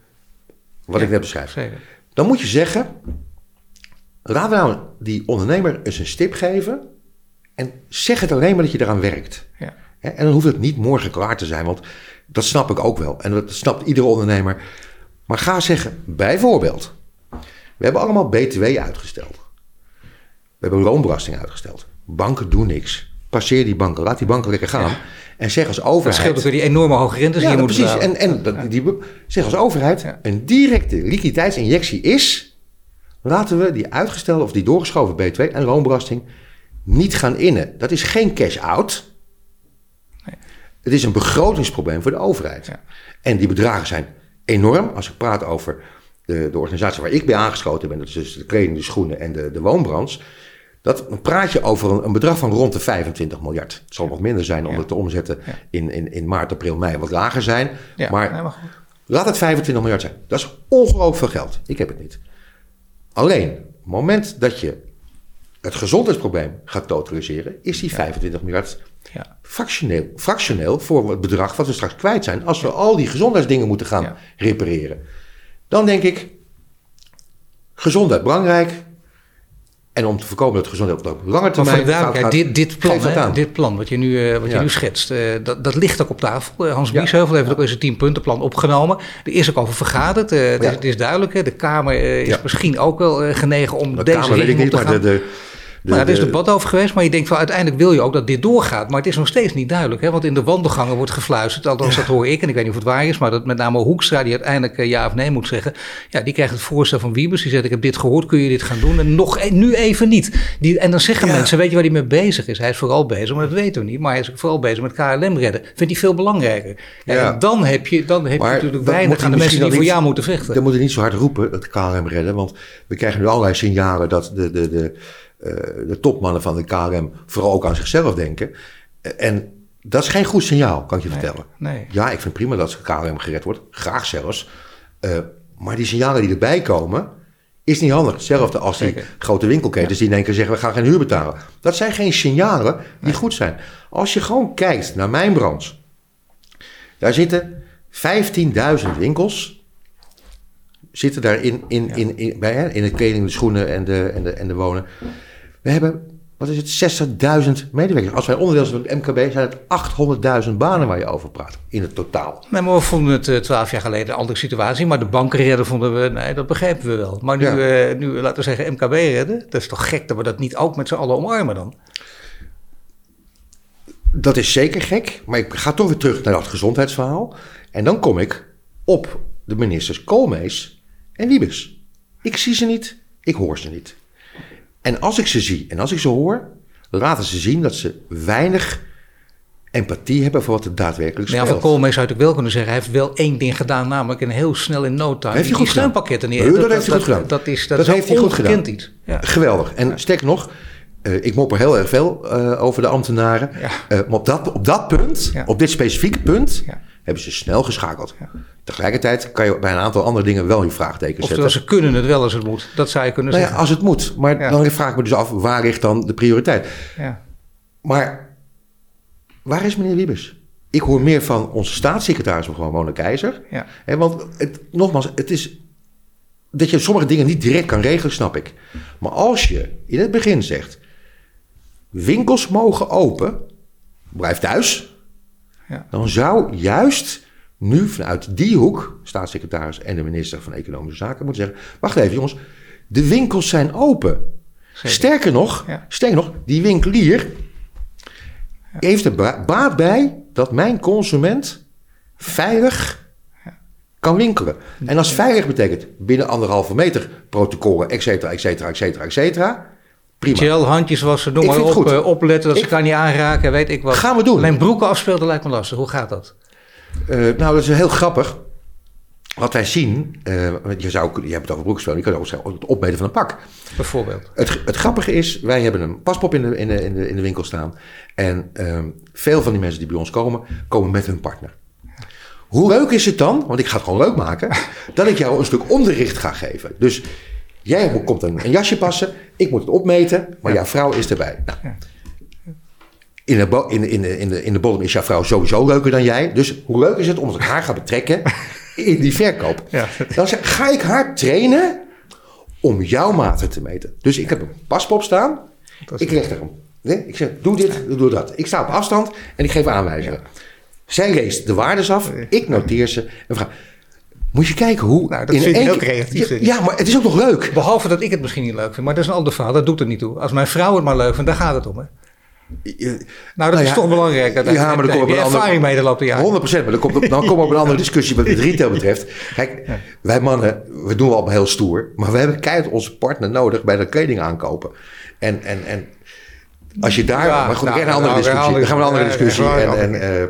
wat Ja, ik net beschrijf. Zeker. Dan moet je zeggen, laten we nou die ondernemer eens een stip geven en zeg het alleen maar dat je eraan werkt. Ja. En dan hoeft het niet morgen klaar te zijn, want dat snap ik ook wel. En dat snapt iedere ondernemer. Maar ga zeggen, bijvoorbeeld, we hebben allemaal BTW uitgesteld. We hebben loonbelasting uitgesteld. Banken doen niks. Passeer die banken, laat die banken lekker gaan. En zeg als Dat overheid... scheelt ook weer die enorme hoge rentes die Ja, je moet precies. betalen. En, en dat, die, zeg als overheid, een directe liquiditeitsinjectie is... laten we die uitgestelde of die doorgeschoven BTW en loonbelasting niet gaan innen. Dat is geen cash-out. Het is een begrotingsprobleem voor de overheid. Ja. En die bedragen zijn enorm. Als ik praat over de, de organisatie waar ik bij aangesloten ben... dat is dus de kleding, de schoenen en de, de woonbranche... Dat, dan praat je over een, een bedrag van rond de 25 miljard. Het zal wat minder zijn omdat de omzetten Ja. in, in, in maart, april, mei wat lager zijn. Ja, maar nee, maar goed. laat het 25 miljard zijn. Dat is ongelooflijk veel geld. Ik heb het niet. Alleen, op het moment dat je het gezondheidsprobleem gaat totaliseren... is die 25 miljard Ja. fractioneel, fractioneel voor het bedrag wat we straks kwijt zijn. Als we al die gezondheidsdingen moeten gaan repareren. Dan denk ik, gezondheid belangrijk. En om te voorkomen dat gezondheid op lange Maar termijn... voor de gaat- duidelijkheid, gaat- dit, dit, plan, hè, dit plan wat je nu, eh, wat je Ja. nu schetst, eh, dat, dat ligt ook op tafel. Eh, Hans Ja. Biesheuvel heeft ook in zijn tienpuntenplan opgenomen. Er is ook over vergaderd. Eh, het, is, Ja. het is duidelijk. Hè. De Kamer is Ja. misschien ook wel genegen om De deze Kamer weet ik niet, te maar gaan. de... de, de, maar er is de- debat over geweest, maar je denkt van uiteindelijk wil je ook dat dit doorgaat. Maar het is nog steeds niet duidelijk, hè? want in de wandelgangen wordt gefluisterd. Althans, dat hoor ik en ik weet niet of het waar is. Maar dat met name Hoekstra, die uiteindelijk eh, ja of nee moet zeggen. Ja, die krijgt het voorstel van Wiebes. Die zegt, ik heb dit gehoord, kun je dit gaan doen? En nog, e- nu even niet. Die, en dan zeggen Ja. mensen, weet je waar hij mee bezig is? Hij is vooral bezig, maar dat weten we niet. Maar hij is vooral bezig met KLM redden. Vindt hij veel belangrijker. Ja. En dan heb je, dan heb je natuurlijk weinig aan de mensen die voor jou moeten vechten. Dan moet je niet zo hard roepen, dat KLM redden. Want we krijgen nu allerlei signalen dat de, de, de, de topmannen van de KLM vooral ook aan zichzelf denken. Eh, En dat is geen goed signaal, kan ik je vertellen. nee. Ja, ik vind prima dat KLM gered wordt. Graag zelfs. Eh, maar die signalen die erbij komen, is niet handig. Hetzelfde als die Zeker. grote winkelketens die in één keer zeggen, we gaan geen huur betalen. Dat zijn geen signalen die goed zijn. Als je gewoon kijkt naar mijn branche. Daar zitten 15.000 winkels. Zitten daar in, in, in, in, bij, hè, in de kleding, de schoenen en de, en de, en de wonen. We hebben, wat is het, 60.000 medewerkers. Als wij onderdeel zijn van het MKB, zijn het 800.000 banen waar je over praat. In het totaal. Nee, maar we vonden het eh, twaalf jaar geleden een andere situatie. Maar de banken redden vonden we, nee, dat begrijpen we wel. Maar nu, Ja. eh, nu laten we zeggen, MKB redden. Dat is toch gek dat we dat niet ook met z'n allen omarmen dan? Dat is zeker gek, maar ik ga toch weer terug naar dat gezondheidsverhaal. En dan kom ik op de ministers Koolmees en Wiebes. Ik zie ze niet, ik hoor ze niet. En als ik ze zie en als ik ze hoor, laten ze zien dat ze weinig empathie hebben voor wat er daadwerkelijk Ja, speelt. van Koolmees zou ik wel kunnen zeggen, hij heeft wel één ding gedaan, namelijk een heel snel in no time Heeft hij goed gedaan. neer. Ja, dat heeft hij goed gedaan. Dat is, dat Dat heeft hij goed gedaan. iets. Ja. Geweldig. En sterker nog, eh, ik mopper heel erg veel eh, over de ambtenaren. Ja. Eh, maar op dat, op dat punt, Ja. op dit specifieke punt, Ja. Hebben ze snel geschakeld. Ja. Tegelijkertijd kan je bij een aantal andere dingen wel je vraagtekens Oftewel, zetten. ze kunnen het wel als het moet. Dat zou je kunnen Nou ja, zeggen. als het moet. Maar Ja. dan vraag ik me dus af, waar ligt dan de prioriteit? Ja. Maar waar is meneer Wiebes? Ik hoor meer van onze staatssecretaris, gewoon Mona Keizer. Ja. Hè, want het, nogmaals, het is dat je sommige dingen niet direct kan regelen, snap ik. Maar als je in het begin zegt, winkels mogen open, blijf thuis. Ja. Dan zou juist nu vanuit die hoek, staatssecretaris en de minister van Economische Zaken moeten zeggen, wacht even jongens, de winkels zijn open. Zeker. Sterker nog, Ja. sterker nog, die winkelier heeft er ba- baat bij dat mijn consument veilig kan winkelen. En als veilig betekent binnen anderhalve meter protocollen, et cetera, et cetera, et cetera, et cetera. Prima. Gel, handjes wassen, noem maar op. goed. eh, opletten dat ze elkaar niet aanraken, weet ik wat. Gaan we doen. Alleen broeken afspelen lijkt me lastig. Hoe gaat dat? Eh, nou, dat is heel grappig. wat wij zien, uh, je, zou, je hebt het over broekspel, je kan ook zeggen het opmeten van een pak. Bijvoorbeeld. Het, het grappige is, wij hebben een paspop in de, in de, in de, in de winkel staan. En uh, veel van die mensen die bij ons komen, komen met hun partner. Hoe leuk is het dan, want ik ga het gewoon leuk maken, dat ik jou een stuk onderricht ga geven. Dus jij komt een, een jasje passen, ik moet het opmeten, maar jouw vrouw is erbij. Nou, in de, in, de, in, de, in, de, in de bodem is jouw vrouw sowieso leuker dan jij. Dus hoe leuk is het om haar gaat betrekken in die verkoop? Ja. Dan zeg, ga ik haar trainen om jouw maten te meten. Dus ik heb een paspop staan. Ik leg er een. Ik zeg, doe dit, doe dat. Ik sta op afstand en ik geef aanwijzingen. Zij leest de waardes af, ik noteer ze en vraag... Moet je kijken hoe... Nou, dat in vind ik heel creatief. Ja, ja, maar het is ook nog leuk. Behalve dat ik het misschien niet leuk vind. Maar dat is een ander verhaal. Dat doet er niet toe. Als mijn vrouw het maar leuk vindt, dan gaat het om. Hè? nou, dat nou is toch belangrijk. Dat ja, maar dan komt op een ervaring mee de loop jaar. 100% maar dan, komt, dan komen we op een andere discussie wat het retail betreft. Kijk, wij mannen, we doen wel heel stoer. Maar we hebben keihard onze partner nodig bij de kleding aankopen. En, en, en als je daar... maar goed, nou, een andere nou, discussie. Dan gaan we een andere discussie. En, en, uh,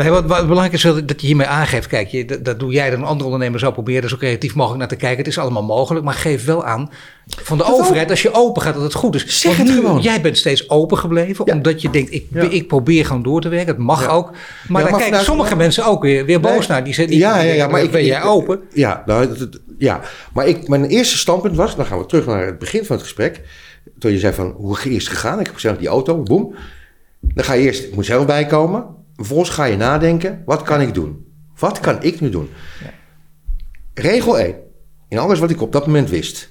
Nee, wat, wat, belangrijk is dat je hiermee aangeeft. Kijk, je, dat, dat, doe jij dan. Andere ondernemers zou proberen er zo creatief mogelijk naar te kijken. Het is allemaal mogelijk. Maar geef wel aan van de overheid, als je open gaat, dat het goed is. Zeg het nu, gewoon. Jij bent steeds open gebleven. Omdat je denkt, ik, ik probeer gewoon door te werken. Het mag ook. Maar dan kijken sommige mensen ook weer, weer boos naar. Die zeggen, ja, ja, ja, maar ik, ben jij open? Ja, nou, ja, maar ik, mijn eerste standpunt was, dan gaan we terug naar het begin van het gesprek. Toen je zei van, hoe is het gegaan? Ik heb gezegd, die auto, boem. Dan ga je eerst, ik moet zelf bijkomen. Vervolgens ga je nadenken, wat kan ik doen? Wat kan ik nu doen? Ja. Regel 1. In alles wat ik op dat moment wist.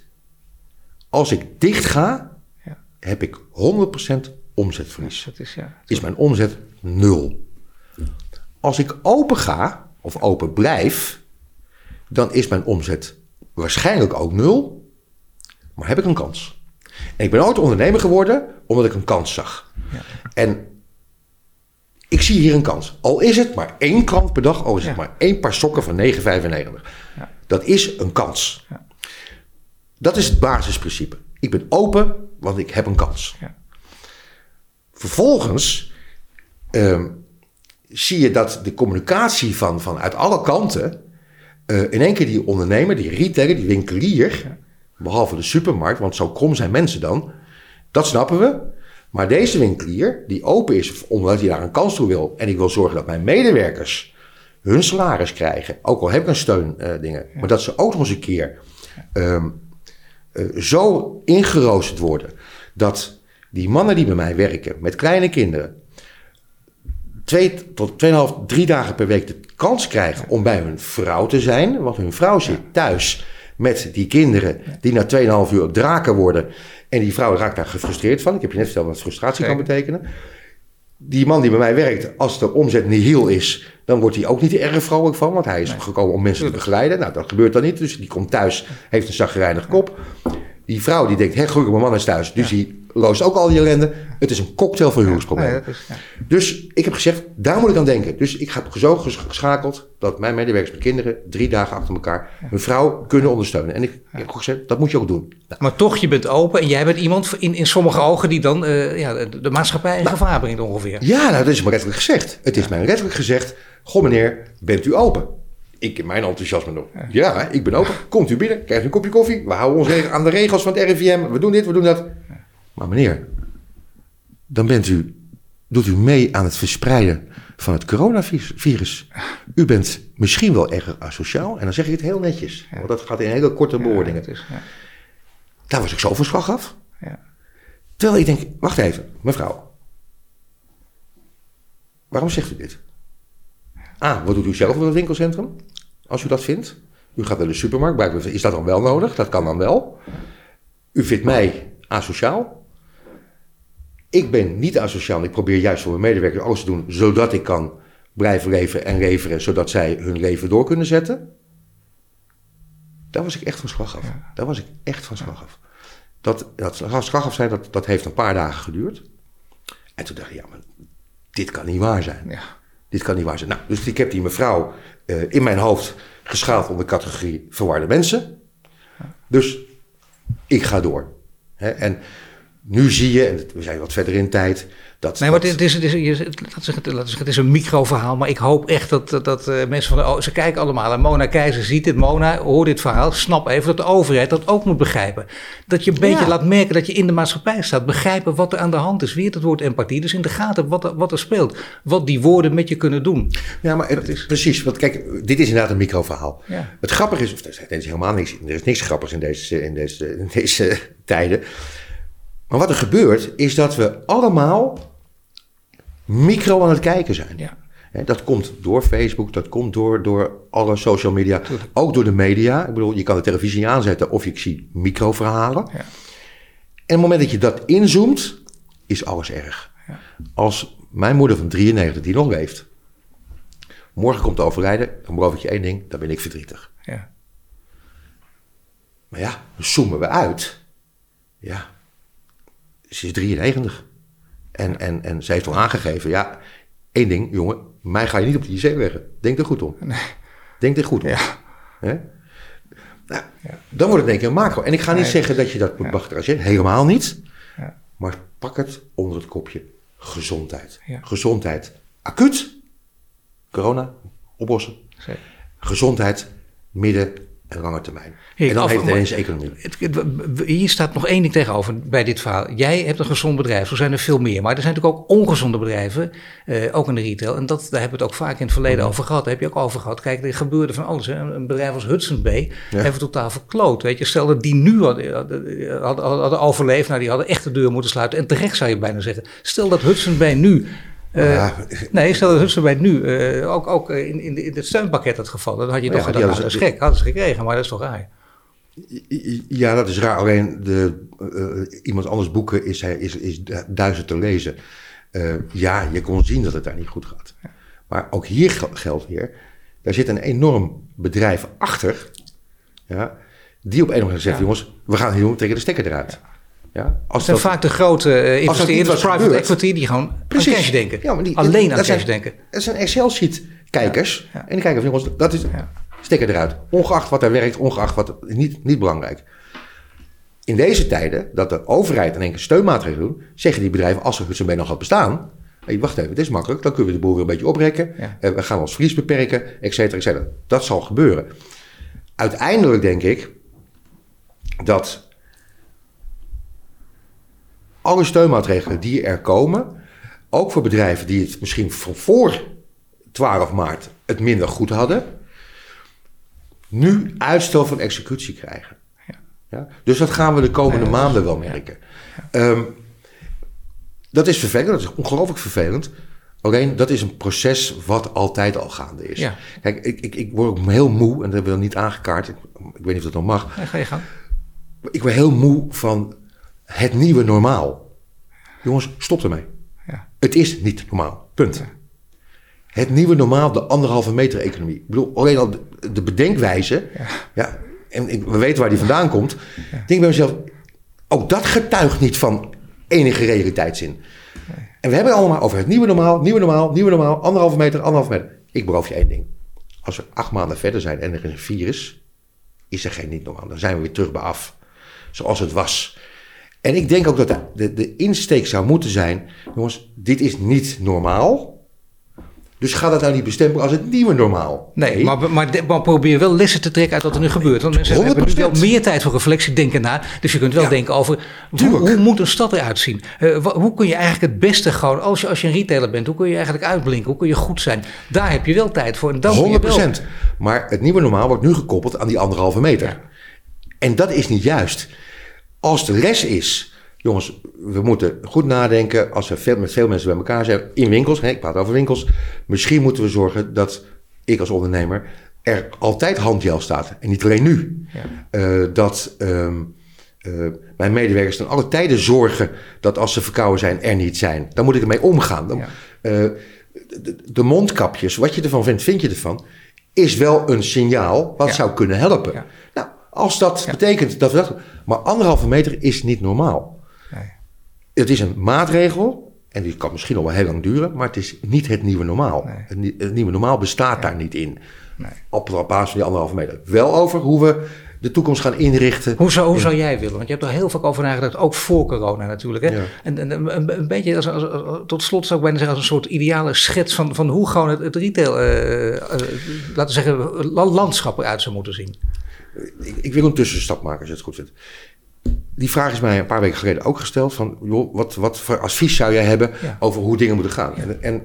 Als ik dicht ga, ja. heb ik 100% omzetverlies. Dat is, ja, is mijn omzet nul. Als ik open ga, of open blijf, dan is mijn omzet waarschijnlijk ook nul. Maar heb ik een kans. En ik ben ooit ondernemer geworden omdat ik een kans zag. Ja. En ik zie hier een kans. Al is het maar één krant per dag, al is het maar één paar sokken van 9,95. Ja. Dat is een kans. Ja. Dat is het basisprincipe. Ik ben open, want ik heb een kans. Vervolgens ehm, zie je dat de communicatie van, van uit alle kanten... Uh, in één keer die ondernemer, die retailer, die winkelier... behalve de supermarkt, want zo krom zijn mensen dan... dat snappen we... Maar deze winkelier, die open is omdat hij daar een kans toe wil. En ik wil zorgen dat mijn medewerkers hun salaris krijgen. Ook al heb ik een steun uh, dingen. Maar dat ze ook nog eens een keer um, uh, zo ingeroosterd worden. Dat die mannen die bij mij werken met kleine kinderen. Twee tot tweeënhalf, drie dagen per week de kans krijgen om bij hun vrouw te zijn. Want hun vrouw zit thuis met die kinderen die na 2,5 uur draken worden. En die vrouw raakt daar gefrustreerd van. Ik heb je net verteld wat frustratie kan betekenen. Die man die bij mij werkt, als de omzet nihil is, dan wordt hij ook niet erg vrolijk van. Want hij is gekomen om mensen te begeleiden. Nou, dat gebeurt dan niet. Dus die komt thuis, heeft een zagrijnig kop. Die vrouw die denkt, hé, gelukkig, mijn man is thuis. Dus die loost ook al die ellende. Het is een cocktail van huwelijksproblemen. Ja, dus ik heb gezegd, daar moet ik aan denken. Dus ik heb zo geschakeld dat mijn medewerkers met kinderen drie dagen achter elkaar hun vrouw kunnen ondersteunen. En ik heb gezegd, dat moet je ook doen. Nou. Maar toch, je bent open en jij bent iemand in, in sommige ogen die dan uh, ja, de, maatschappij in nou, gevaar brengt ongeveer. Ja, nou, dat is me letterlijk gezegd. Het is mij letterlijk gezegd, goh meneer, bent u open? Ik in mijn enthousiasme nog. Ja, ik ben open. Komt u binnen, krijgt u een kopje koffie. We houden ons aan de regels van het RIVM. We doen dit, we doen dat. Maar meneer, dan bent u, doet u mee aan het verspreiden van het coronavirus. U bent misschien wel erg asociaal. En dan zeg ik het heel netjes. Want dat gaat in hele korte bewoordingen. Ja, ja. Daar was ik zo van slag af. Ja. Terwijl ik denk, wacht even, mevrouw. Waarom zegt u dit? Ah, wat doet u zelf in het winkelcentrum? Als u dat vindt. U gaat naar de supermarkt. Is dat dan wel nodig? Dat kan dan wel. U vindt mij asociaal. Ik ben niet asociaal. Ik probeer juist voor mijn medewerkers alles te doen. Zodat ik kan blijven leven en leveren. Zodat zij hun leven door kunnen zetten. Daar was ik echt van slag af. Daar was ik echt van slag af. Dat, dat slag af zijn, dat, dat heeft een paar dagen geduurd. En toen dacht ik, ja, maar dit kan niet waar zijn. Ja. Dit kan niet waar zijn. Nou, dus ik heb die mevrouw uh, in mijn hoofd geschaald onder categorie verwarde mensen. Dus ik ga door. Hè? En nu zie je, en we zijn wat verder in tijd, dat, nee, maar dat- het is, het, is, het is een microverhaal. Maar ik hoop echt dat, dat, dat, eh, mensen van de... Ze kijken allemaal. En Mona Keizer ziet dit. Mona, hoor dit verhaal. Snap even dat de overheid dat ook moet begrijpen. Dat je een beetje Ja. laat merken dat je in de maatschappij staat. Begrijpen wat er aan de hand is. Weer het woord empathie. Dus in de gaten wat er, wat er speelt. Wat die woorden met je kunnen doen. Ja, maar het, is- precies. Want kijk, dit is inderdaad een microverhaal. Ja. Het grappige is, of er is, er is helemaal niks, er is niks grappigs in deze, in, deze, in deze tijden. Maar wat er gebeurt, is dat we allemaal micro aan het kijken zijn. Ja. Dat komt door Facebook, dat komt door, door alle social media, ook door de media. Ik bedoel, je kan de televisie aanzetten of je ziet microverhalen. Ja. En op het moment dat je dat inzoomt, is alles erg. Ja. Als mijn moeder van 93, die nog leeft, morgen komt te overlijden, dan beloof ik je één ding, dan ben ik verdrietig. Ja. Maar ja, dan zoomen we uit. Ja, ze is 93. En, en, en ze heeft al aangegeven, ja, één ding, jongen, mij ga je niet op de IC leggen. Denk er goed om. Denk er goed om. Ja. Hè? Nou, Dan wordt het één keer een macro. En ik ga niet Nee. zeggen dat je dat moet bagatelliseren, helemaal niet. Ja. Maar pak het onder het kopje gezondheid. Ja. Gezondheid acuut, corona, oplossen. Gezondheid, midden en lange termijn. En dan af- heeft het ineens economie. Het- het- hier staat nog één ding tegenover bij dit verhaal. Jij hebt een gezond bedrijf, zo zijn er veel meer. Maar er zijn natuurlijk ook ongezonde bedrijven, eh, ook in de retail. En dat, daar hebben we het ook vaak in het verleden over gehad. Daar heb je ook over gehad. Kijk, er gebeurde van alles. Hè. Een bedrijf als Hudson Bay hebben we totaal verkloot. Weet je. Stel dat die nu hadden, hadden, hadden, hadden overleefd, nou, die hadden echt de deur moeten sluiten. En terecht zou je bijna zeggen. Stel dat Hudson Bay nu... eh, Ja. Nee, stel dat Bay nu eh, ook, ook eh, in, in, de- in het steunpakket had gevallen. Dan had je toch hadden nou, ze- dat gek. Hadden ze gekregen, maar dat is toch raar. Ja, dat is raar. Alleen de, iemand anders boeken is, is, is du- duizend te lezen. Ja, je kon zien dat het daar niet goed gaat. Maar ook hier gel- geldt weer, daar zit een enorm bedrijf achter. Ja, die op een of andere manier zegt, Ja. jongens, we gaan hier trekken de stekker eruit. Ja, als zijn vaak de grote eh, investeerders, private equity, die gewoon aan cash denken. Ja, maar die- Alleen aan dat cash zijn- denken. Dat zijn Excel-sheet kijkers. Ja. En die kijken van jongens, dat is Ja. stekker eruit. Ongeacht wat er werkt, ongeacht wat niet, niet belangrijk. In deze tijden, dat de overheid in één keer steunmaatregelen doet, zeggen die bedrijven, als er Hudson Bay nog had bestaan, hey, wacht even, het is makkelijk, dan kunnen we de boeren een beetje oprekken, eh, we gaan ons verlies beperken, et cetera, et cetera. Dat zal gebeuren. Uiteindelijk denk ik dat alle steunmaatregelen die er komen, ook voor bedrijven die het misschien van voor 12 maart het minder goed hadden, nu uitstel van executie krijgen. Ja. Ja? Dus dat gaan we de komende maanden wel ja. merken. Ehm, dat is vervelend, dat is ongelooflijk vervelend. Alleen dat is een proces wat altijd al gaande is. Ja. Kijk, ik, ik, ik word ook heel moe, en dat hebben we niet aangekaart. Ik, ik weet niet of dat nog mag. Ja, ga je gang. Ik word heel moe van het nieuwe normaal. Jongens, stop ermee. Ja. Het is niet normaal. Punt. Het nieuwe normaal, de anderhalve meter economie. Ik bedoel, alleen al de, de bedenkwijze. Ja. en ik, we weten waar die vandaan komt. Ik denk bij mezelf, ook dat getuigt niet van enige realiteitszin. En we hebben het allemaal over het nieuwe normaal, nieuwe normaal, nieuwe normaal, anderhalve meter, anderhalve meter. Ik beloof je één ding. Als we acht maanden verder zijn en er is een virus, is er geen niet normaal. Dan zijn we weer terug bij af, zoals het was. En ik denk ook dat de, de, de insteek zou moeten zijn, jongens, dit is niet normaal. Dus ga dat nou niet bestempelen als het nieuwe normaal. Nee, maar, maar, maar probeer wel lessen te trekken uit wat er nu gebeurt. Want mensen hebben nu wel 100%. meer tijd voor reflectie, denken na. Dus je kunt wel Ja. denken over hoe, moet een stad eruit zien? Eh, hoe kun je eigenlijk het beste gewoon, als je, als je een retailer bent, hoe kun je eigenlijk uitblinken? Hoe kun je goed zijn? Daar heb je wel tijd voor. En dan kun je 100 wel- procent. Maar het nieuwe normaal wordt nu gekoppeld aan die anderhalve meter. En dat is niet juist. Als de les is, jongens, we moeten goed nadenken als we veel, met veel mensen bij elkaar zijn in winkels. Hè, ik praat over winkels. Misschien moeten we zorgen dat ik als ondernemer er altijd handgel staat. En niet alleen nu. Ja. Eh, dat ehm, eh, mijn medewerkers ten alle tijden zorgen dat als ze verkouden zijn, er niet zijn. Dan moet ik ermee omgaan. Dan, Ja. eh, de, de mondkapjes, wat je ervan vindt, vind je ervan, is wel een signaal wat Ja. zou kunnen helpen. Als dat Ja. betekent dat we dat. Maar anderhalve meter is niet normaal. Nee. Het is een maatregel. En die kan misschien nog wel heel lang duren, maar het is niet het nieuwe normaal. Nee. Het, nie- het nieuwe normaal bestaat daar niet in. Nee. Op, op basis van die anderhalve meter. Wel over hoe we de toekomst gaan inrichten. Hoe zou, hoe zou jij willen? Want je hebt er heel vaak over nagedacht, ook voor corona natuurlijk. Hè? Ja. En, en een, beetje, als, als- als- tot slot zou ik bijna zeggen, als een soort ideale schets van, van hoe gewoon het, het retail, eh, eh, laten we zeggen, la- landschap eruit zou moeten zien. Ik, ik wil een tussenstap maken, als je het goed vindt. Die vraag is mij een paar weken geleden ook gesteld. Van, joh, wat, wat voor advies zou jij hebben Ja. over hoe dingen moeten gaan? En, en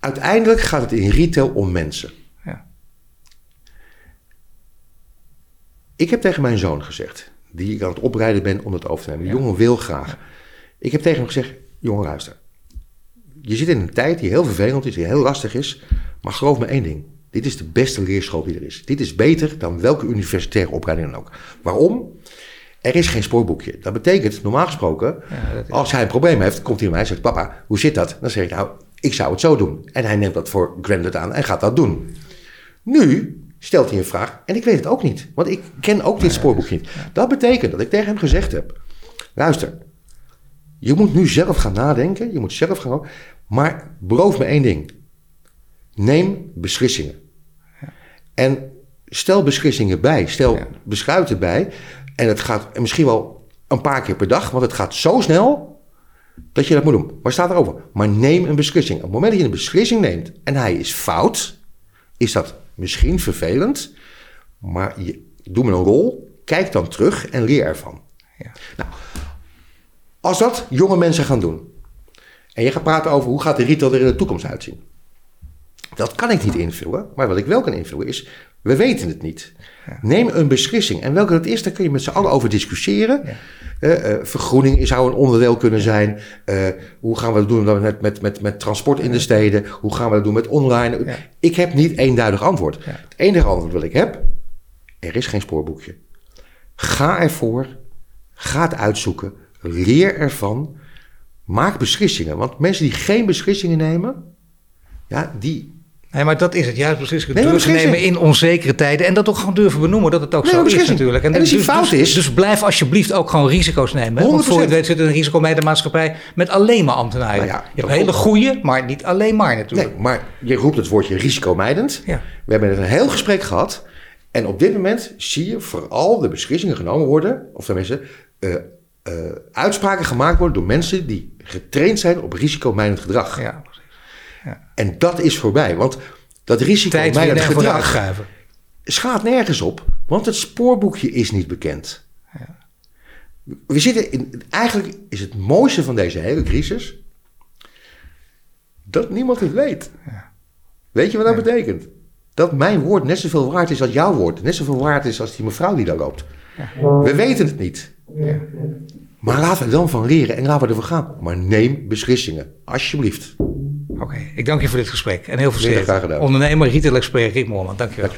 uiteindelijk gaat het in retail om mensen. Ja. Ik heb tegen mijn zoon gezegd, die ik aan het oprijden ben om het over te nemen. Die jongen wil graag. Ik heb tegen hem gezegd, jongen luister. Je zit in een tijd die heel vervelend is, die heel lastig is. Maar geloof me één ding. Dit is de beste leerschool die er is. Dit is beter dan welke universitaire opleiding dan ook. Waarom? Er is geen spoorboekje. Dat betekent, normaal gesproken, Ja, als hij een probleem heeft, komt hij naar mij en zegt: Papa, hoe zit dat? Dan zeg ik: Nou, ik zou het zo doen. En hij neemt dat voor granted aan en gaat dat doen. Nu stelt hij een vraag en ik weet het ook niet, want ik ken ook dit spoorboekje niet. Dat betekent dat ik tegen hem gezegd heb: Luister, je moet nu zelf gaan nadenken, je moet zelf gaan. Maar beloof me één ding: neem beslissingen. En stel beslissingen bij, stel Ja. besluiten bij. En het gaat misschien wel een paar keer per dag, want het gaat zo snel dat je dat moet doen. Maar staat erover. Maar neem een beslissing. Op het moment dat je een beslissing neemt en hij is fout, is dat misschien vervelend. Maar je, doe me een rol, kijk dan terug en leer ervan. Ja. Nou, als dat jonge mensen gaan doen. En je gaat praten over hoe gaat de retail er in de toekomst uitzien. Dat kan ik niet invullen. Maar wat ik wel kan invullen is, we weten het niet. Neem een beslissing. En welke dat is, daar kun je met z'n allen over discussiëren. Ja. Eh, eh, vergroening zou een onderdeel kunnen zijn. Eh, hoe gaan we dat doen met, met, met, met transport in de steden? Hoe gaan we dat doen met online? Ja. Ik heb niet eenduidig antwoord. Ja. Het enige antwoord dat ik heb, er is geen spoorboekje. Ga ervoor, ga het uitzoeken, leer ervan, maak beslissingen. Want mensen die geen beslissingen nemen, ja, die... Nee, maar dat is het. Juist precies. Nee, durven nemen in onzekere tijden. En dat ook gewoon durven benoemen dat het ook Nee, zo is natuurlijk. En als die dus, fout dus, is- Dus blijf alsjeblieft ook gewoon risico's nemen. hè. Want voor je 100%. het weet zit er een risicometermaatschappij met alleen maar ambtenaren. Nou ja, je hebt hele goede, maar niet alleen maar natuurlijk. Nee, maar je roept het woordje risicomijdend. Ja. We hebben net een heel gesprek gehad. En op dit moment zie je vooral de beslissingen genomen worden, of tenminste eh, eh, uitspraken gemaakt worden door mensen die getraind zijn op risicomijdend gedrag. Ja, En dat is voorbij, want dat Tijd risicomijdend winnen en voor gedrag slaat nergens op, want het spoorboekje is niet bekend. We zitten in, eigenlijk is het mooiste van deze hele crisis dat niemand het weet. Weet je wat dat betekent? Dat mijn woord net zoveel waard is als jouw woord. Net zoveel waard is als die mevrouw die daar loopt. We weten het niet. Maar laten we er dan van leren en laten we ervoor gaan. Maar neem beslissingen, alsjeblieft. Oké, ik dank je voor dit gesprek en heel veel succes. Ondernemer, Rieter expert Rick Moorman, dank je wel.